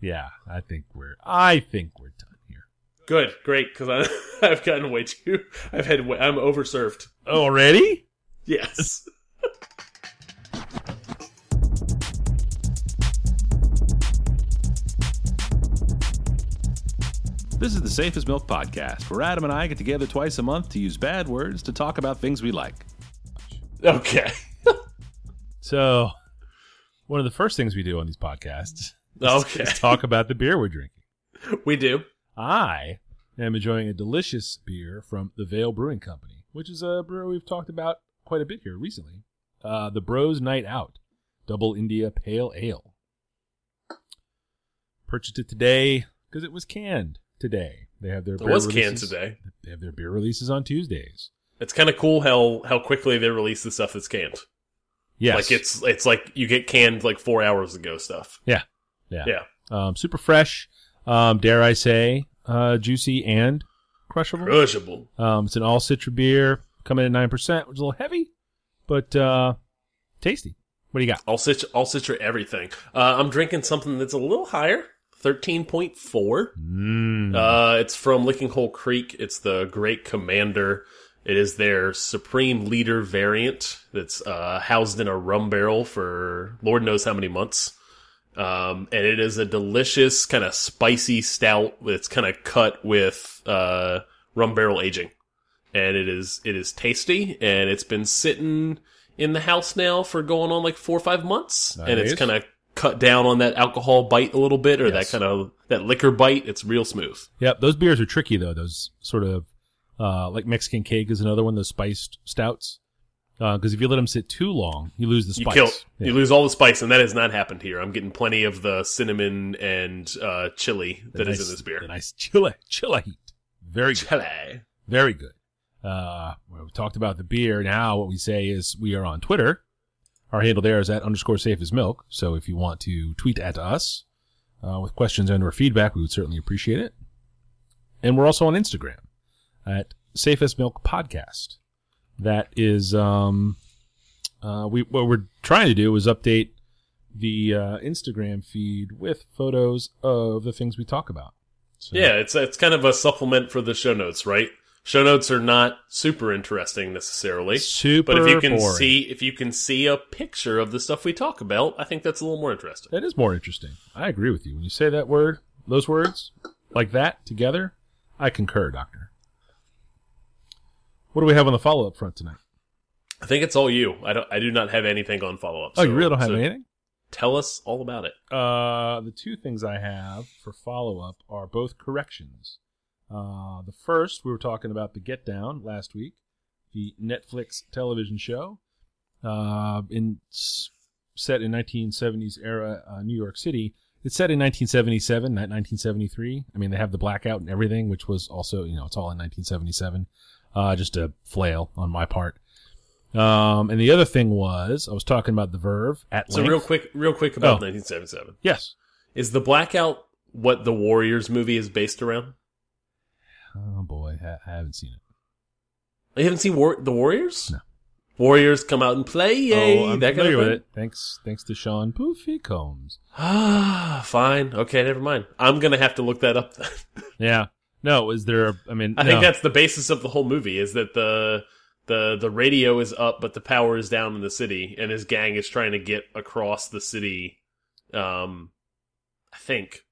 Yeah, I think we're I think we're done here. Good, great, because I've gotten way too. I've had. Way, I'm overserved. Oh, Already? Yes. This is the Safe as Milk Podcast, where Adam and I get together twice a month to use bad words to talk about things we like. okay. So, one of the first things we do on these podcasts Okay. is talk about the beer we're drinking. We do. I am enjoying a delicious beer from the Veil Brewing Company, which is a brewer we've talked about quite a bit here recently. Uh, the Bros Night Out Double India Pale Ale. Purchased it today because it was canned today. They have their It beer was canned releases- today. They have their beer releases on Tuesdays. It's kind of cool how how quickly they release the stuff that's canned. Yes, Like it's it's like you get canned like four hours ago stuff. yeah, yeah, Yeah. Um, super fresh. Um, dare I say, uh, juicy and crushable. Crushable. Um, it's an all citra beer, coming in at nine percent, which is a little heavy, but uh, tasty. What do you got? All citra, all citra everything. Uh, I'm drinking something that's a little higher. Thirteen point four. Mm. Uh, it's from Lickinghole Creek. It's the Great Commander. It is their Supreme Leader variant that's uh, housed in a rum barrel for Lord knows how many months. Um, and it is a delicious kind of spicy stout that's kind of cut with uh, rum barrel aging, and it is it is tasty, and it's been sitting in the house now for going on like four or five months, and it's kind of cut down on that alcohol bite a little bit, or Yes. that kind of that liquor bite. It's real smooth. Yep, those beers are tricky though. Those sort of uh, like Mexican cake is another one. Those spiced stouts, because if you let them sit too long, you lose the You spice. kill, Yeah. you lose all the spice, and that has not happened here. I'm getting plenty of the cinnamon and uh, chili that is nice- in this beer. Nice chili, chili heat. Very good. Chili. Very good. Uh, well, we talked about the beer. Now what we say is we are on Twitter. Our handle there is at underscore safe as milk. So if you want to tweet at us uh, with questions and or feedback, we would certainly appreciate it. And we're also on Instagram at safe as milk podcast. That is, um, uh, we, what we're trying to do is update the, uh, Instagram feed with photos of the things we talk about. So, Yeah, it's it's kind of a supplement for the show notes, right? Show notes are not super interesting necessarily, super but if you can boring. see if you can see a picture of the stuff we talk about, I think that's a little more interesting. That is more interesting. I agree with you. When you say that word, those words, like that together, I concur, Doctor. What do we have on the follow up front tonight? I think it's all you. I don't. I do not have anything on follow up. Oh, you really don't have anything? Tell us all about it. Uh, the two things I have for follow up are both corrections. Uh, the first, we were talking about the Get Down last week, the Netflix television show, uh, in set in 1970s era uh, New York City. It's set in 1977, not 1973. I mean, they have the blackout and everything, which was also, you know, it's all in 1977. Uh, just a flail on my part. Um, and the other thing was, I was talking about the Verve at So length. real quick, real quick about Oh. 1977. Yes. Is the blackout what the Warriors movie is based around? Oh boy, I, I haven't seen it. You haven't seen War- the Warriors? No. Warriors come out and play, yay! oh, I'm that kind familiar of with it. Thanks, thanks to Sean Puffy Combs. Ah, fine. Okay, never mind. I'm gonna have to look that up. Then. Yeah. No, is there? A, I mean, I think that's the basis of the whole movie: is that the the the radio is up, but the power is down in the city, and his gang is trying to get across the city. Um, I think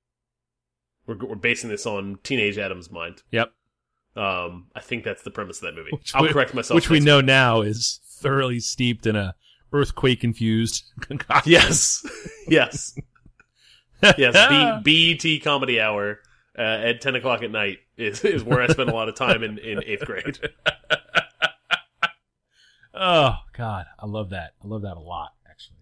we're we're basing this on Teenage Adam's mind. Yep. Um, I think that's the premise of that movie. Which I'll we- correct myself. which we know now is thoroughly steeped in a earthquake infused concoction. Yes, yes, yes. B- BET Comedy Hour uh, at ten o'clock at night is is where I spent a lot of time in, in eighth grade. Oh God, I love that. I love that a lot, actually.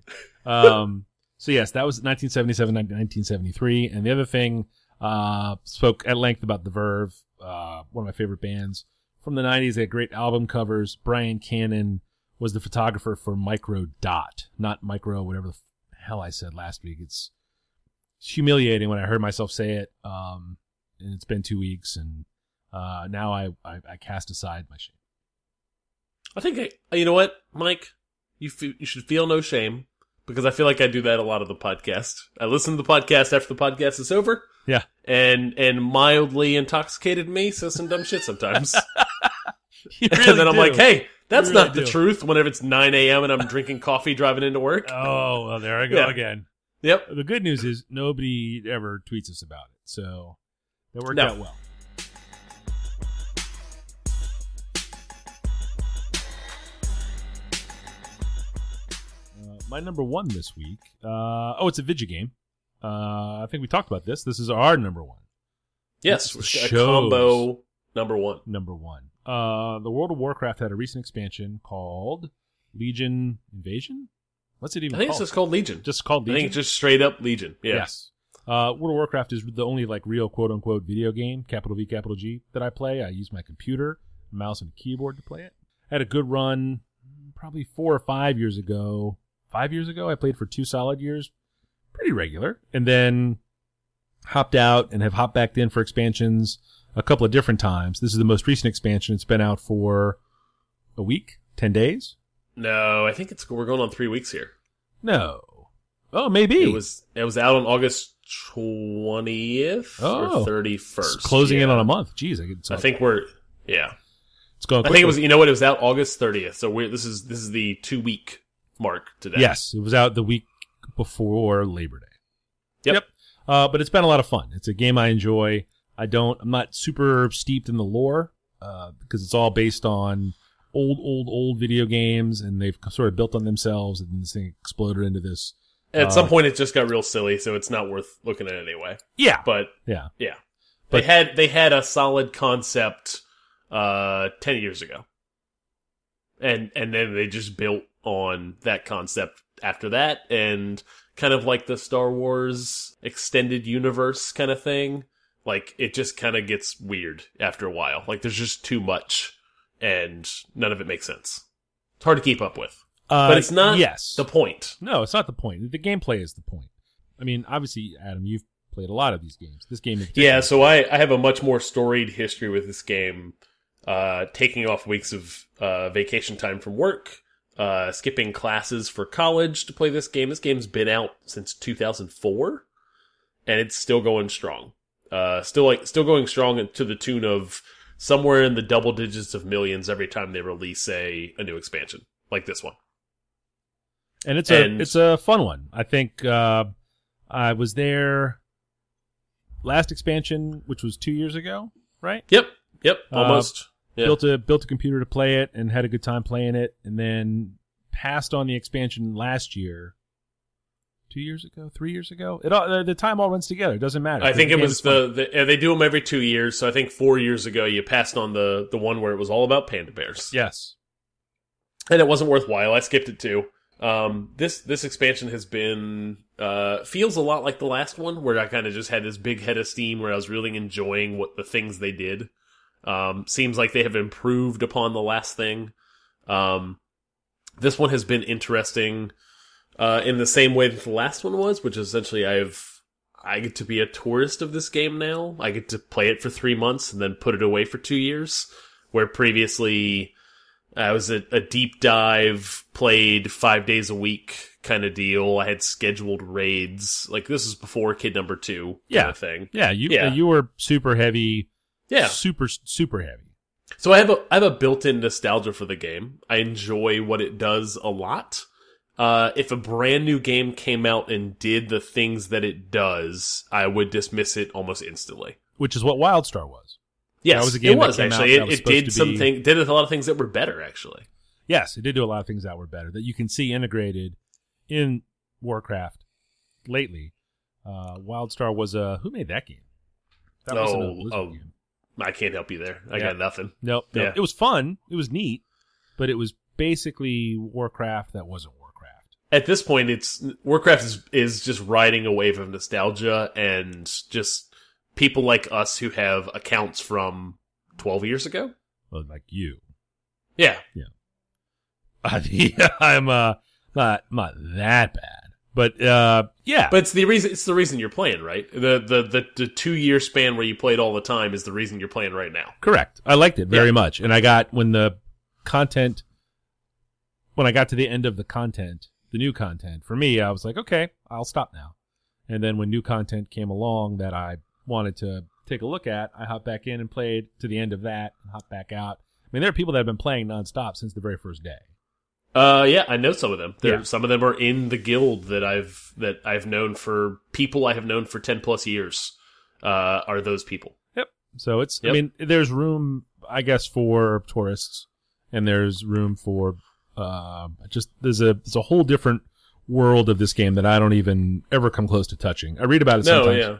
Um, so yes, that was 1977, 1973, and the other thing uh, spoke at length about the Verve, uh, one of my favorite bands from the 90s. They had great album covers. Brian Cannon was the photographer for Micro Dot, not Micro, whatever the hell I said last week. It's humiliating when I heard myself say it. Um, and it's been two weeks, and uh, now I, I I cast aside my shame. I think I, you know what, Mike, you f- you should feel no shame because I feel like I do that a lot of the podcast. I listen to the podcast after the podcast is over. Yeah. And and mildly intoxicated me says some dumb shit sometimes. You and then I'm do. like, hey, that's really not the do. truth whenever it's 9 a.m. and I'm drinking coffee driving into work. Oh, well, there I go Yeah. again. Yep. The good news is nobody ever tweets us about it, so that worked No. out well. Uh, my number one this week. Uh, oh, it's a video game. Uh, I think we talked about this. This is our number one. Yes. Combo number one. Number one. Uh, the World of Warcraft had a recent expansion called Legion Invasion. What's it even I think it's just called Legion. just called Legion. I think it's just straight up Legion. Yeah. Yes. Uh, World of Warcraft is the only like real quote unquote video game, capital V, capital G, that I play. I use my computer, mouse, and keyboard to play it. I had a good run probably four or five years ago. Five years ago, I played for two solid years, pretty regular, and then hopped out and have hopped back in for expansions a couple of different times. This is the most recent expansion. It's been out for a week, ten days. No, I think it's we're going on three weeks here. No, oh maybe It was it was out on August twentieth Oh. or thirty first. closing in on a month. Jeez, I, I think we're yeah. it's going. I think it was you know what it was out August thirtieth. So we're this is this is the two week mark today. Yes, it was out the week before Labor Day. Yep. Uh, but it's been a lot of fun. It's a game I enjoy. I don't. I'm not super steeped in the lore uh, because it's all based on old, old, old video games, and they've sort of built on themselves, and this thing exploded into this. At Uh, some point, it just got real silly, so it's not worth looking at anyway. Yeah, But yeah, yeah, But- they had they had a solid concept uh, ten years ago, and and then they just built on that concept after that, and kind of like the Star Wars extended universe kind of thing. Like it just kind of gets weird after a while. Like there's just too much, and none of it makes sense. It's hard to keep up with. Uh, But it's not Yes, The point. no, it's not the point. The gameplay is the point. I mean, obviously, Adam, you've played a lot of these games. This game, Yeah, so I, I have a much more storied history with this game, uh, taking off weeks of uh, vacation time from work, uh, skipping classes for college to play this game. This game's been out since 2004, and it's still going strong. Uh, still like still going strong to the tune of somewhere in the double digits of millions every time they release a, a new expansion like this one. And it's a it's a fun one. I think uh, I was there last expansion, which was two years ago, right? Yep, yep, Uh, almost. yeah. Built a built a computer to play it and had a good time playing it, and then passed on the expansion last year. Two years ago, three years ago, it all, the, the time all runs together. It doesn't matter. I think it was the, the uh, they do them every two years. So I think four years ago you passed on the the one where it was all about panda bears. yes. and it wasn't worthwhile. I skipped it too. Um, this this expansion has been uh, feels a lot like the last one, where I kind of just had this big head of steam, where I was really enjoying what the things they did. Um, seems like they have improved upon the last thing. Um, this one has been interesting uh, in the same way that the last one was, which is essentially I've I get to be a tourist of this game now. I get to play it for three months and then put it away for two years, where previously I was a, a deep dive, played five days a week kind of deal. I had scheduled raids. Like this is before kid number two Yeah. kind of thing. Yeah, you Yeah. you were super heavy. Yeah. super super heavy. So I have a I have a built-in nostalgia for the game. I enjoy what it does a lot. Uh, if a brand new game came out and did the things that it does, I would dismiss it almost instantly. Which is what WildStar was. Yes, it was a game it that was out actually. that It, it did to some be- did a lot of things that were better actually. Yes, it did do a lot of things that were better that you can see integrated in Warcraft lately. Uh, WildStar was a who made that game? That Oh, oh. game. I can't help you there. I Yeah. got nothing. Nope, nope. Yeah. It was fun. It was neat, but it was basically Warcraft that wasn't Warcraft. At this point, it's Warcraft is is just riding a wave of nostalgia and just people like us who have accounts from twelve years ago. Well, like you. Yeah, Yeah. I'm uh not not that bad, but uh yeah. But it's the reason it's the reason you're playing, right? The the the, the two year span where you played all the time is the reason you're playing right now. Correct. I liked it very Yeah. much, and I got when the content when I got to the end of the content the new content. For me, I was like, okay, I'll stop now. And then when new content came along that I wanted to take a look at, I hopped back in and played to the end of that and hopped back out. I mean, there are people that have been playing nonstop since the very first day. Uh, yeah, I know some of them. There, Yeah. some of them are in the guild that I've that I've known for people I have known for ten plus years. Uh, are those people? Yep. So it's, I mean, there's room, I guess, for tourists, and there's room for uh, just there's a there's a whole different world of this game that I don't even ever come close to touching. I read about it No, sometimes. yeah,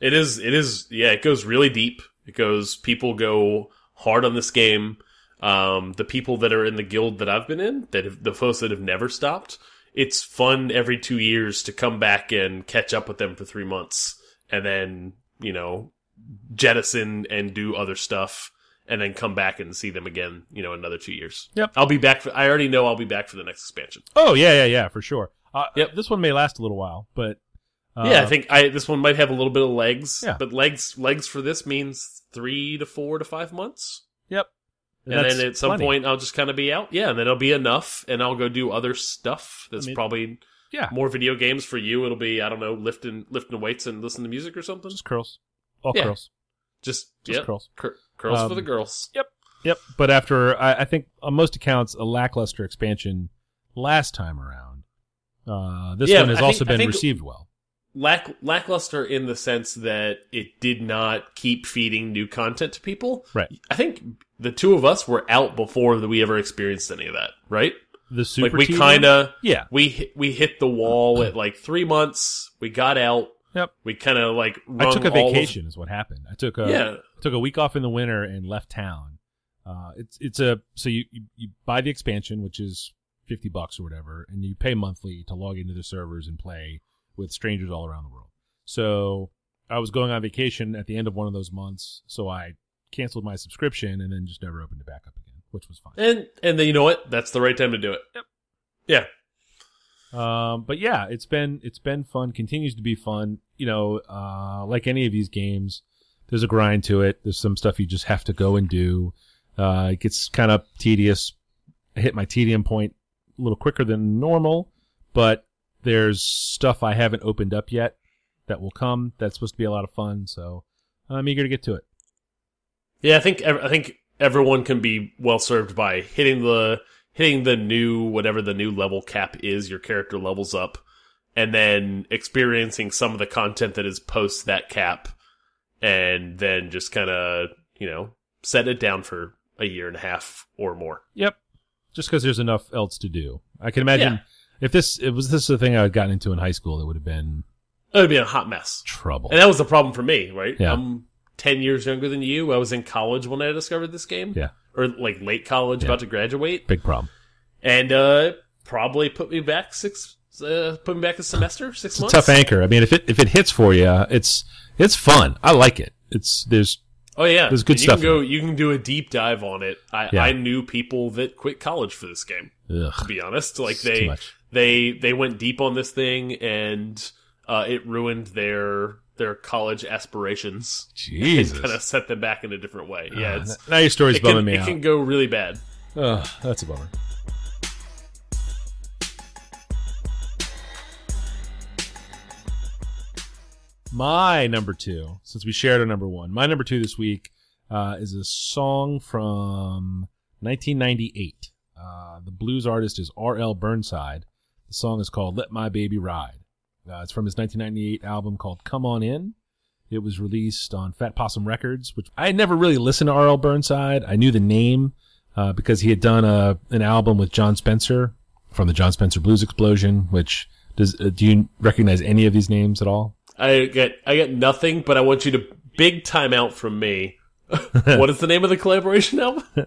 it is. It is. Yeah, it goes really deep. It goes. People go hard on this game. Um, the people that are in the guild that I've been in, that have, the folks that have never stopped, it's fun every two years to come back and catch up with them for three months, and then you know jettison and do other stuff, and then come back and see them again. You know, another two years. Yep. I'll be back. For, I already know I'll be back for the next expansion. Oh yeah, yeah, yeah, for sure. Uh, Yep. This one may last a little while, but uh, yeah, I think I this one might have a little bit of legs. Yeah. But legs legs for this means three to four to five months. Yep. And That's then at some plenty. point I'll just kind of be out. Yeah, and then it'll be enough and I'll go do other stuff that's I mean- probably yeah, more video games for you. It'll be I don't know, lifting lifting weights and listen to music or something. just curls, all Yeah. curls, Just, just yep. curls. Cur- curls for Um, the girls. Yep. Yep. But after, I, I think on most accounts, a lackluster expansion last time around. Uh, this Yeah, one has I also I been think- received well. Lack lackluster in the sense that it did not keep feeding new content to people. Right. I think the two of us were out before that we ever experienced any of that, right? The super like we kind of yeah, we hit, we hit the wall at like three months. We got out. Yep. We kind of like I took a vacation is what happened. I took a yeah, took a week off in the winter and left town. Uh, it's it's a so you, you you buy the expansion, which is fifty bucks or whatever, and you pay monthly to log into the servers and play with strangers all around the world. So I was going on vacation at the end of one of those months, so I canceled my subscription and then just never opened it back up again, which was fine. and and then you know what? That's the right time to do it. Yep. Yeah. Um, but yeah, it's been it's been fun. Continues to be fun. You know, uh, like any of these games, there's a grind to it. There's some stuff you just have to go and do. Uh, it gets kind of tedious. I hit my tedium point a little quicker than normal, but there's stuff I haven't opened up yet that will come. That's supposed to be a lot of fun. So I'm eager to get to it. Yeah, I think I think everyone can be well served by hitting the hitting the new whatever the new level cap is. Your character levels up, and then experiencing some of the content that is post that cap, and then just kind of you know set it down for a year and a half or more. Yep. Just because there's enough else to do. I can imagine Yeah. If this it was this the thing I had gotten into in high school, it would have been It would be a hot mess. trouble. And that was the problem for me, right? Yeah. I'm 10 years younger than you. I was in college when I discovered this game. Yeah. Or like late college, Yeah. about to graduate. Big problem. And uh probably put me back six uh, put me back a semester, six It's a months. tough anchor. I mean, if it if it hits for you, it's it's fun. I like it. It's there's Oh yeah. There's good And you stuff Can go, you can do a deep dive on it. I, Yeah. I knew people that quit college for this game, to be honest. Like it's they much. They they went deep on this thing and uh it ruined their their college aspirations. Jesus. Kind of set them back in a different way. Yeah, Uh, it's now your story's it can, bumming me it out. can go really bad. Ugh, that's a bummer. My number two, since we shared our number one, my number two this week uh, is a song from 1998. Uh, the blues artist is R.L. Burnside. The song is called Let My Baby Ride. Uh, it's from his 1998 album called Come On In. It was released on Fat Possum Records, which I had never really listened to R.L. Burnside. I knew the name uh, because he had done a an album with Jon Spencer from the Jon Spencer Blues Explosion. Which does uh, do you recognize any of these names at all? I get I get nothing, but I want you to big time out from me. what is the name of the collaboration album?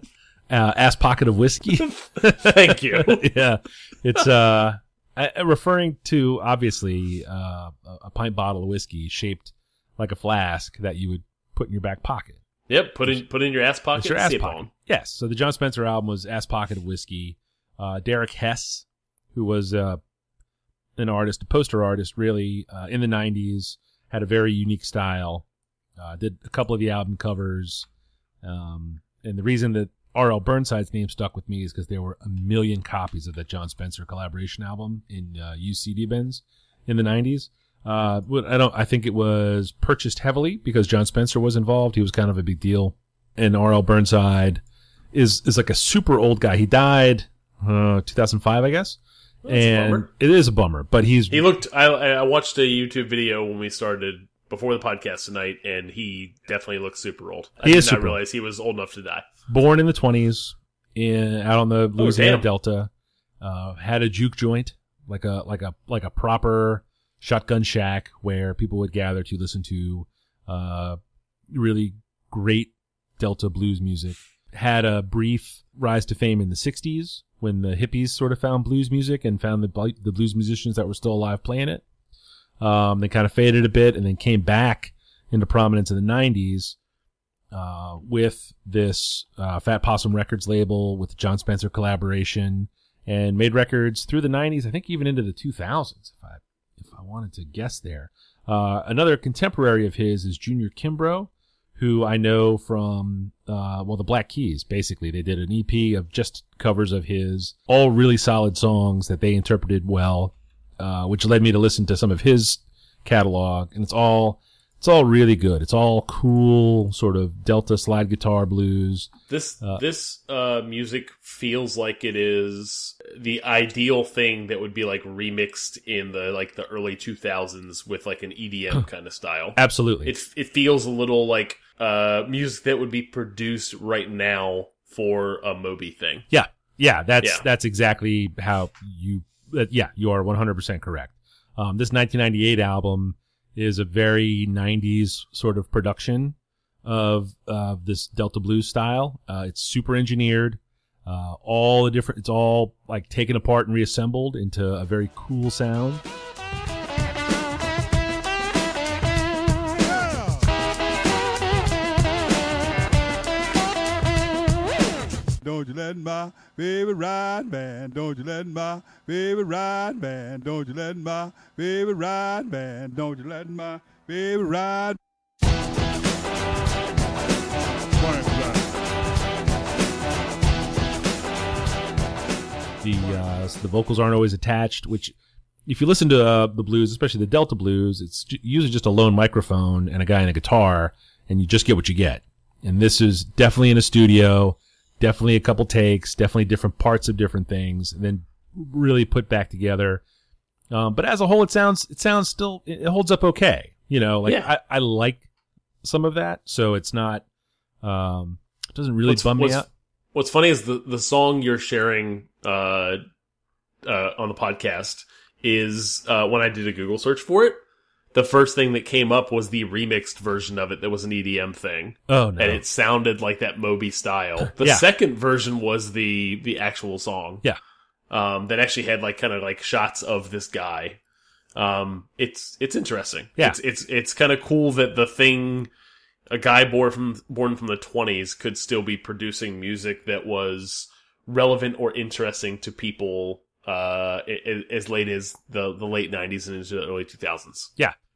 Uh, Ass Pocket of Whiskey. Thank you. yeah, it's uh, I- I- referring to obviously uh, a- pint bottle of whiskey shaped like a flask that you would put in your back pocket. Yep, put in put in your ass pocket. It's your ass pocket. on. Yes. So the Jon Spencer album was Ass Pocket of Whiskey. Uh, Derek Hess, who was uh, an artist, a poster artist, really uh, in the '90s, had a very unique style. Uh, did a couple of the album covers, um, and the reason that R.L. Burnside's name stuck with me is because there were a million copies of that Jon Spencer collaboration album in uh, used CD bins in the '90s. Uh, I don't. I think it was purchased heavily because Jon Spencer was involved. He was kind of a big deal, and R.L. Burnside is is like a super old guy. He died uh, 2005, I guess, and it is a bummer. But he's He looked. I I watched a YouTube video when we started before the podcast tonight, and he definitely looks super old. I He did is not realize he was old enough to die. born in the 20s in out on the Louisiana damn. Delta. Uh, had a juke joint, like a like a like a proper shotgun shack where people would gather to listen to uh, really great Delta blues music. Had a brief rise to fame in the 60s when the hippies sort of found blues music and found the the blues musicians that were still alive playing it. Um, they kind of faded a bit and then came back into prominence in the 90s uh, with this uh, Fat Possum Records label with the Jon Spencer collaboration and made records through the 90s, I think even into the 2000s, if I if I wanted to guess there. Uh, another contemporary of his is Junior Kimbrough, who I know from uh, well the Black Keys. Basically, they did an EP of just covers of his, all really solid songs that they interpreted well, uh, which led me to listen to some of his catalog, and it's all it's all really good. It's all cool, sort of Delta slide guitar blues. This Uh, this uh, music feels like it is the ideal thing that would be like remixed in the like the early two thousands with like an EDM kind of style. Absolutely. It it feels a little like uh, music that would be produced right now for a Moby thing. Yeah, yeah, that's Yeah. that's exactly how you. Uh, yeah, you are one hundred percent correct. Um, this 1998 album is a very 90s sort of production of of this Delta blues style. Uh, it's super engineered. Uh, all the different, it's all like taken apart and reassembled into a very cool sound. Don't you let my baby ride, man. Don't you let my baby ride, man. Don't you let my baby ride, man. Don't you let my baby ride. the uh, the vocals aren't always attached. Which, if you listen to uh, the blues, especially the Delta blues, it's usually just a lone microphone and a guy and a guitar, and you just get what you get. And this is definitely in a studio, definitely a couple takes, definitely different parts of different things, and then really put back together. Um, but as a whole, it sounds it sounds still it holds up okay. You know, like Yeah. I, I like some of that, so it's not um, it doesn't really bum me what's, out. What's funny is the the song you're sharing uh, uh, on the podcast is uh, when I did a Google search for it. The first thing that came up was the remixed version of it that was an EDM thing, Oh no, and it sounded like that Moby style. The Yeah. second version was the the actual song. Yeah. um, that actually had like kind of like shots of this guy. Um, it's it's interesting. Yeah. it's it's it's kind of cool that the thing a guy born from born from the 20s could still be producing music that was relevant or interesting to people uh as late as the the late 90s and into the early 2000s.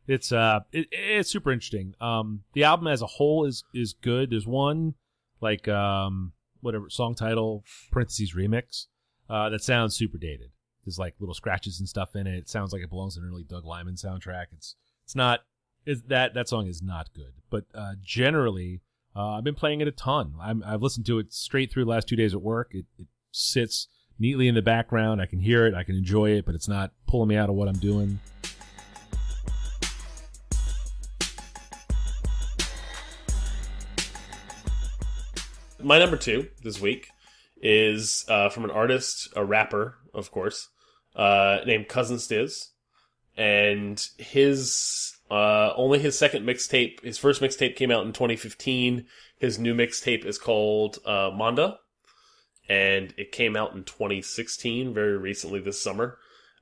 It's uh, it, it's super interesting. Um, the album as a whole is is good. There's one like um, whatever song title parentheses remix uh, that sounds super dated. There's like little scratches and stuff in it. It sounds like it belongs in an early Doug Liman soundtrack. It's it's not. Is that that song is not good. But uh, generally, uh, I've been playing it a ton. I'm, I've listened to it straight through the last two days at work. It, it sits neatly in the background. I can hear it. I can enjoy it, but it's not pulling me out of what I'm doing. My number 2 this week is uh from an artist, a rapper, of course, uh named Cousin Stizz. And his uh only his second mixtape, his first mixtape came out in 2015. His new mixtape is called uh MONDA and it came out in 2016, very recently this summer.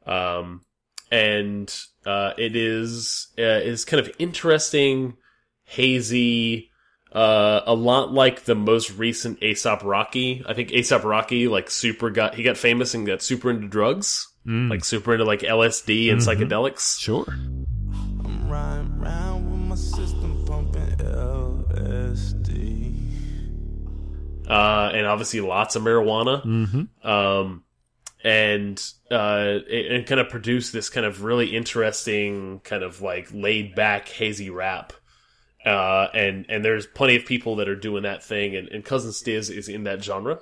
Um, and uh, it is uh, is kind of interesting, hazy, uh, a lot like the most recent ASAP Rocky. I think ASAP Rocky like super got he got famous and got super into drugs, Mm. like super into like LSD and Mhm. psychedelics. Sure. I'm riding round with my system pumping LSD. uh, and obviously lots of marijuana. Mm-hmm. Um, and uh, it, it kind of produced this kind of really interesting, kind of like laid back, hazy rap. Uh, and and there's plenty of people that are doing that thing, and, and Cousin Stizz is in that genre.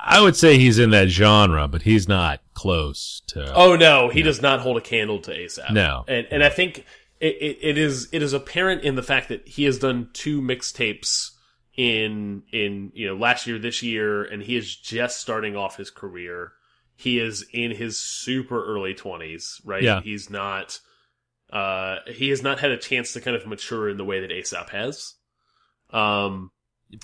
I would say he's in that genre, but he's not close to. Oh no, he does not hold a candle to ASAP. No. and and I think it, it, it is it is apparent in the fact that he has done two mixtapes in in you know last year, this year, and he is just starting off his career. He is in his super early twenties, right? Yeah. he's not. Uh, he has not had a chance to kind of mature in the way that ASAP has. Um,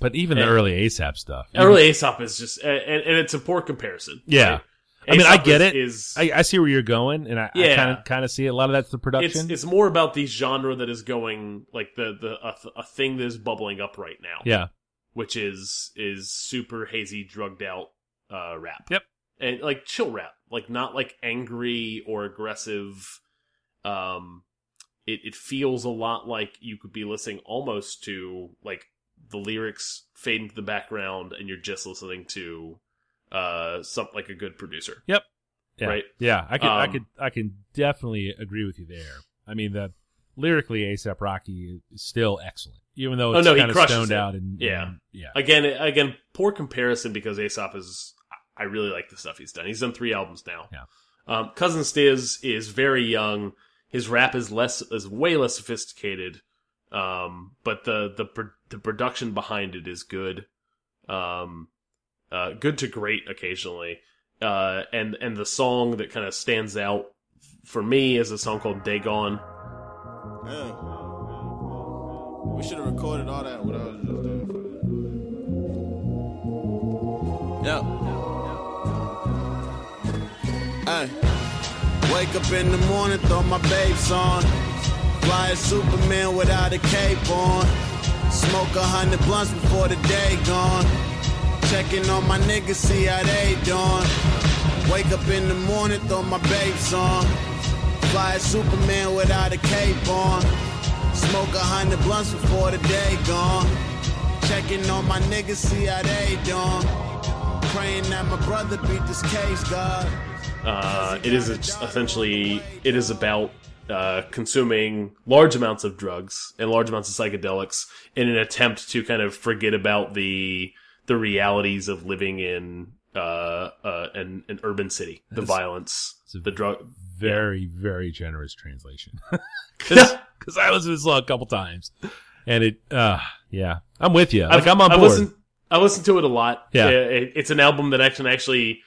but even the early ASAP stuff. early ASAP is just, and, and it's a poor comparison. Yeah. right? I mean, I get is- it. Is I, I see where you're going, and I Yeah. kind of kind of see it. a lot of that's the production. it's more about the genre that is going like the the a, a thing that is bubbling up right now. yeah, which is is super hazy, drugged out uh, rap. Yep. and like chill rap, like not like angry or aggressive. Um, it it feels a lot like you could be listening almost to like the lyrics fade into the background, and you're just listening to uh some like a good producer. yeah, right. Yeah, I could, I Um, could, I can definitely agree with you there. I mean, the lyrically, ASAP Rocky is still excellent, even though Oh, it's no, he kind of stoned it. out and Yeah. and- yeah, Again, again, poor comparison because ASAP is. I really like the stuff he's done. He's done three albums now. Yeah. Um, Cousin Stizz is very young. His rap is less is way less sophisticated. Um, but the the the production behind it is good. Um, uh, good to great occasionally. Uh, and and the song that kind of stands out for me is a song called Dagon. Yeah. We should have recorded all that. What I was just doing. Yeah. Wake up in the morning, throw my babes on. Fly as Superman without a cape on. Smoke a hundred blunts before the day gone. Checking on my niggas, see how they doing. Wake up in the morning, throw my babes on. Fly as Superman without a cape on. Smoke a hundred blunts before the day gone. Checking on my niggas, see how they doing. Praying that my brother beat this case, God. Uh, it is essentially it is about uh, consuming large amounts of drugs and large amounts of psychedelics in an attempt to kind of forget about the the realities of living in uh, uh, an, an urban city, the violence, it's the drug. very very generous translation because I listened to this song a couple times, and it, uh, yeah, I'm with you. Like I've- I'm on I board. listened, I listened to it a lot. Yeah. It- it's an album that actually actually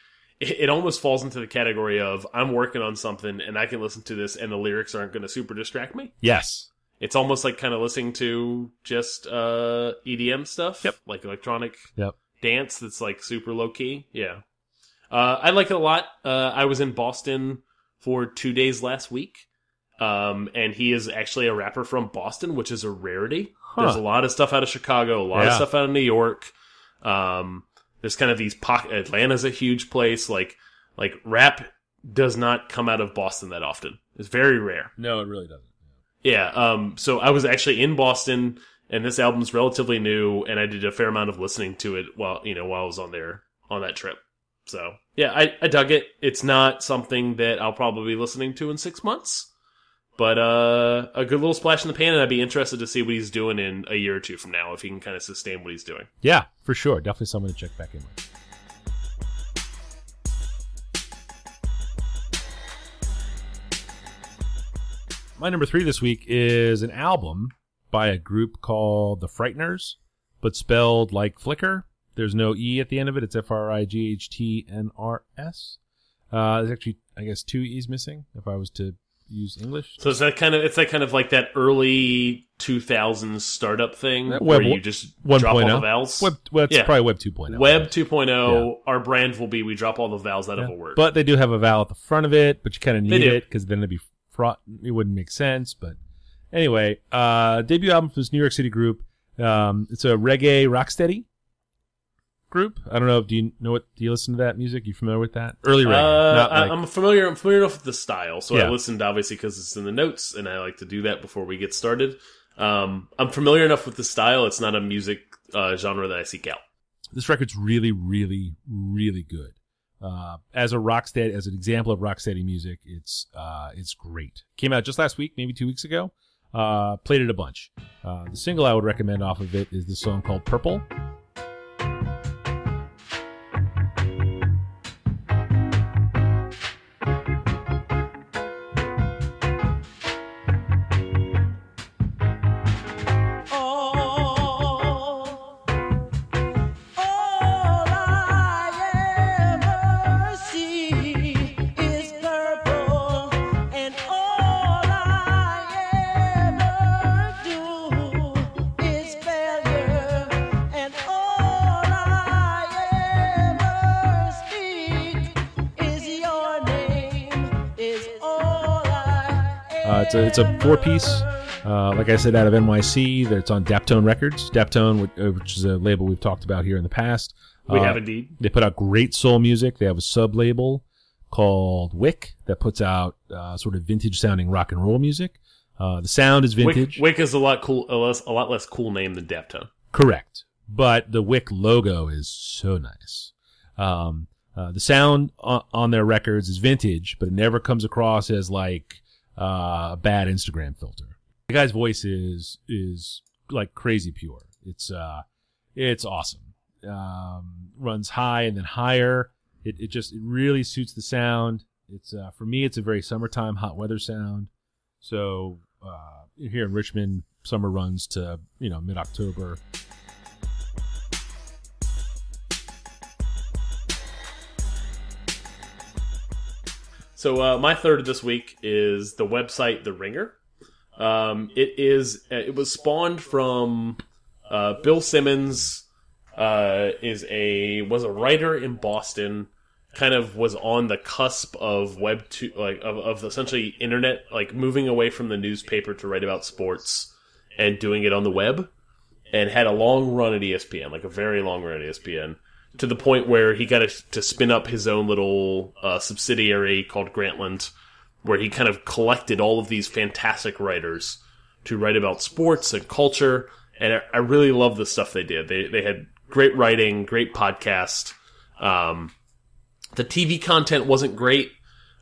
it, almost falls into the category of I'm working on something and I can listen to this and the lyrics aren't going to super distract me. yes, It's almost like kind of listening to just uh, EDM stuff. Yep. Like electronic Yep. dance that's like super low key. Yeah. Uh, I like it a lot. Uh, I was in Boston for two days last week. Um, and he is actually a rapper from Boston, which is a rarity. There's a lot of stuff out of Chicago, a lot of stuff out of New York. Um, there's kind of these pocket. Atlanta's a huge place. Like, like rap does not come out of Boston that often. It's very rare. no, it really doesn't. Yeah. Um. So I was actually in Boston, and this album's relatively new, and I did a fair amount of listening to it while you know while I was on there on that trip. So yeah, I, I dug it. It's not something that I'll probably be listening to in six months, but uh, a good little splash in the pan, and I'd be interested to see what he's doing in a year or two from now if he can kind of sustain what he's doing. Yeah, for sure. Definitely someone to check back in with. My number three this week is an album by a group called The Frighteners, but spelled like Flickr. There's no E at the end of it. It's F R I G H T N R S. Uh, there's actually, I guess, two E's missing if I was to use English. So it's that kind of it's that kind of like that early 2000s startup thing That where Web you just 1.0. drop all the vowels. Web, well, it's Yeah. probably Web 2.0. Web 2.0, our brand will be we drop all the vowels out Yeah. of a word. But they do have a vowel at the front of it, but you kind of need it because then it'd be fraught. It wouldn't make sense. But anyway, uh, debut album from this New York City group. Um, it's a reggae rocksteady group. I don't know. Do you know what? Do you listen to that music? You familiar with that? Early reggae. Uh, I- like, I'm familiar. I'm familiar enough with the style, so I listened obviously because it's in the notes, and I like to do that before we get started. Um, I'm familiar enough with the style. It's not a music uh, genre that I seek out. this record's really, really, really good. Uh, as a rocksteady, as an example of rocksteady music, it's uh, it's great. Came out just last week, maybe two weeks ago. Uh, played it a bunch. Uh, the single I would recommend off of it is the song called "Purple." It's a it's a four piece. Uh, like I said, out of NYC, that it's on Daptone Records. Daptone, which, uh, which is a label we've talked about here in the past. We Uh, have indeed. They put out great soul music. They have a sub label called Wick that puts out uh, sort of vintage sounding rock and roll music. Uh, the sound is Wick, vintage, Wick is a lot cool, a, less, a lot less cool name than Daptone. correct, but the Wick logo is so nice. Um, uh, the sound on, on their records is vintage, but it never comes across as like uh, a bad Instagram filter. The guy's voice is is like crazy pure. It's uh, it's awesome. Um, runs high and then higher. It it just it really suits the sound. It's uh, for me, it's a very summertime hot weather sound. So uh, here in Richmond, summer runs to you know mid October. So uh, my third this week is the website The Ringer. Um, it is it was spawned from uh, Bill Simmons. Uh, is a was a writer in Boston. Kind of was on the cusp of web two, like of, of essentially internet, like moving away from the newspaper to write about sports and doing it on the web, and had a long run at ESPN, like a very long run at ESPN to the point where he got to, to spin up his own little uh, subsidiary called Grantland, where he kind of collected all of these fantastic writers to write about sports and culture. And I, really love the stuff they did. They they had great writing, great podcast. Um, the TV content wasn't great.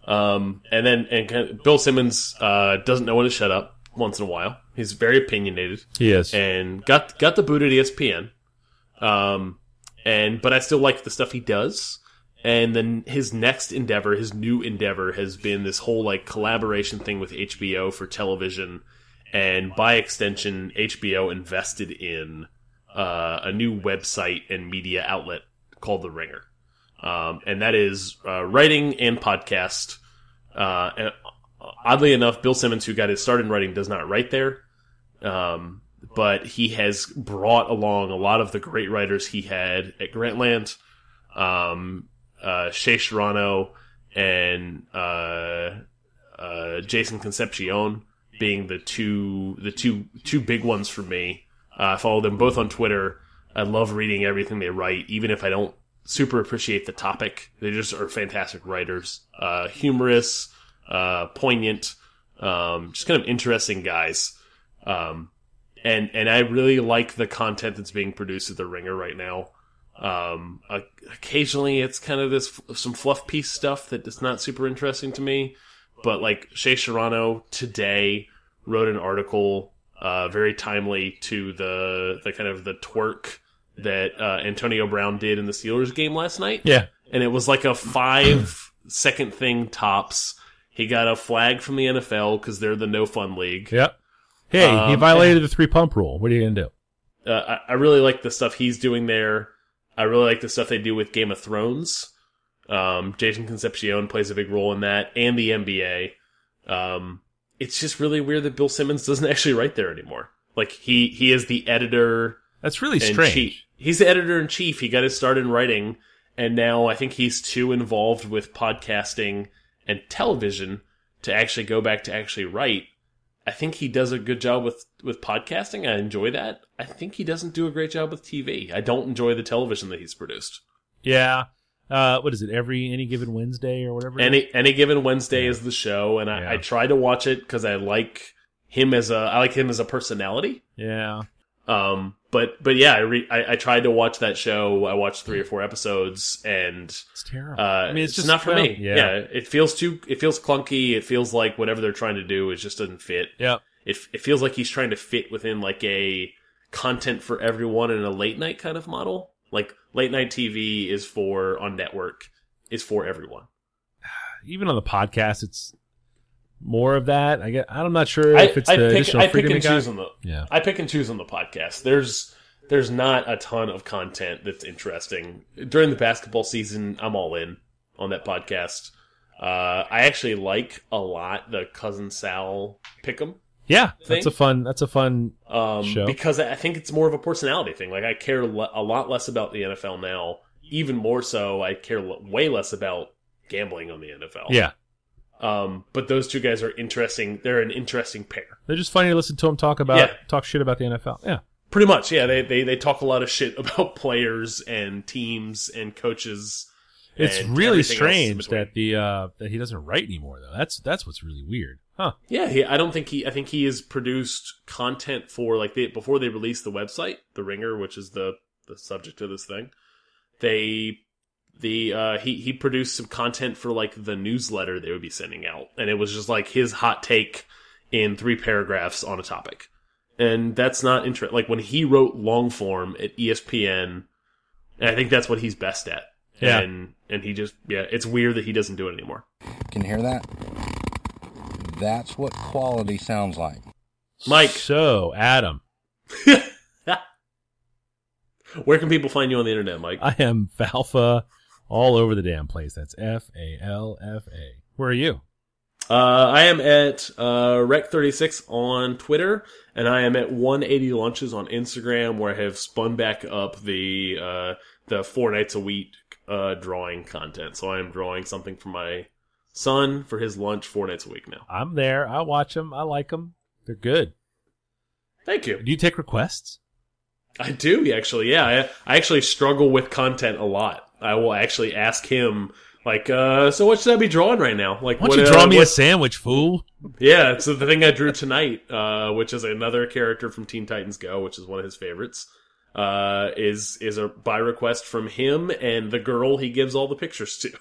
Um, and then and kind of- Bill Simmons uh, doesn't know when to shut up once in a while. He's very opinionated Yes. and got got the boot at ESPN. Um, and but I still like the stuff he does. And then his next endeavor, his new endeavor, has been this whole like collaboration thing with HBO for television, and by extension, HBO invested in uh, a new website and media outlet called The Ringer, um, and that is uh, writing and podcast. Uh, and oddly enough, Bill Simmons, who got his start in writing, does not write there. Um, but he has brought along a lot of the great writers he had at Grantland, um, uh, Shea Serrano and uh, uh, Jason Concepcion being the two the two two big ones for me. Uh, I follow them both on Twitter. I love reading everything they write, even if I don't super appreciate the topic. They just are fantastic writers, uh, humorous, uh, poignant, um, just kind of interesting guys. Um, and and I really like the content that's being produced at the Ringer right now. Um, uh, occasionally it's kind of this some fluff piece stuff that is not super interesting to me, but like Shea Serrano today wrote an article, uh, very timely to the the kind of the twerk that uh, Antonio Brown did in the Steelers game last night yeah. and it was like a five second thing tops. He got a flag from the NFL because they're the no fun league. Yep. Hey, he Um, violated the three pump rule. What are you gonna do? Uh, I, I really like the stuff he's doing there. I really like the stuff they do with Game of Thrones. Um, Jason Concepcion plays a big role in that, and the NBA. Um, it's just really weird that Bill Simmons doesn't actually write there anymore. Like he he is the editor That's really strange. chief. He's the editor in chief. He got his start in writing, and now I think he's too involved with podcasting and television to actually go back to actually write. I think he does a good job with with podcasting. I enjoy that. I think he doesn't do a great job with TV. I don't enjoy the television that he's produced. Yeah. Uh, what is it? Every any given Wednesday or whatever. Any any given Wednesday is the show, and I, Yeah. I try to watch it because I like him as a I like him as a personality. Yeah. Um, but but yeah, I, re I I tried to watch that show. I watched three or four episodes, and It's terrible. uh, I mean, it's, it's just not for me. yeah. Yeah. it feels too. It feels clunky. It feels like whatever they're trying to do is just doesn't fit. Yeah, It it feels like he's trying to fit within like a content for everyone in a late night kind of model. Like late night TV is for on network is for everyone. Even on the podcast, it's more of that. I get. I'm not sure if it's I the pick, additional I pick freedom and it choose on the Yeah. I pick and choose on the podcast. There's there's not a ton of content that's interesting during the basketball season. I'm all in on that podcast. Uh, I actually like a lot the cousin Sal pick'em Yeah, thing. that's a fun. That's a fun. um, Show. because I think it's more of a personality thing. Like I care a lot less about the NFL now. Even more so, I care way less about gambling on the NFL. Yeah, Um, but those two guys are interesting. They're an interesting pair. they're just funny to listen to them talk about Yeah. talk shit about the NFL. Yeah, Pretty much, yeah. They, they they talk a lot of shit about players and teams and coaches. it's and really everything else in strange that the uh that he doesn't write anymore though. That's that's what's really weird, huh? Yeah, he, I don't think he. I think he has produced content for like they before they released the website, The Ringer, which is the the subject of this thing. They the uh he he produced some content for like the newsletter they would be sending out, and it was just like his hot take in three paragraphs on a topic, and that's not interesting. Like when he wrote long form at ESPN, and I think that's what he's best at. Yeah. and and he just yeah, it's weird that he doesn't do it anymore. Can you hear that? That's what quality sounds like. Mike. So Adam, Where can people find you on the internet, Mike? I am Falfa all over the damn place. That's F A L F A. Where are you? Uh, I am at uh, Rec36 on Twitter, and I am at 180 Lunches on Instagram, where I have spun back up the uh, the four nights a week uh, drawing content. So I am drawing something for my son for his lunch four nights a week now. I'm there. I watch them. I like them. They're good. Thank you. Do you take requests? I do actually. Yeah, I, I actually struggle with content a lot. I will actually ask him. Like, uh, so what should I be drawing right now? Like, Why don't what, you draw uh, me what- a sandwich, fool? Yeah, so the thing I drew tonight, uh, which is another character from Teen Titans Go, which is one of his favorites, uh, is is a by request from him and the girl he gives all the pictures to.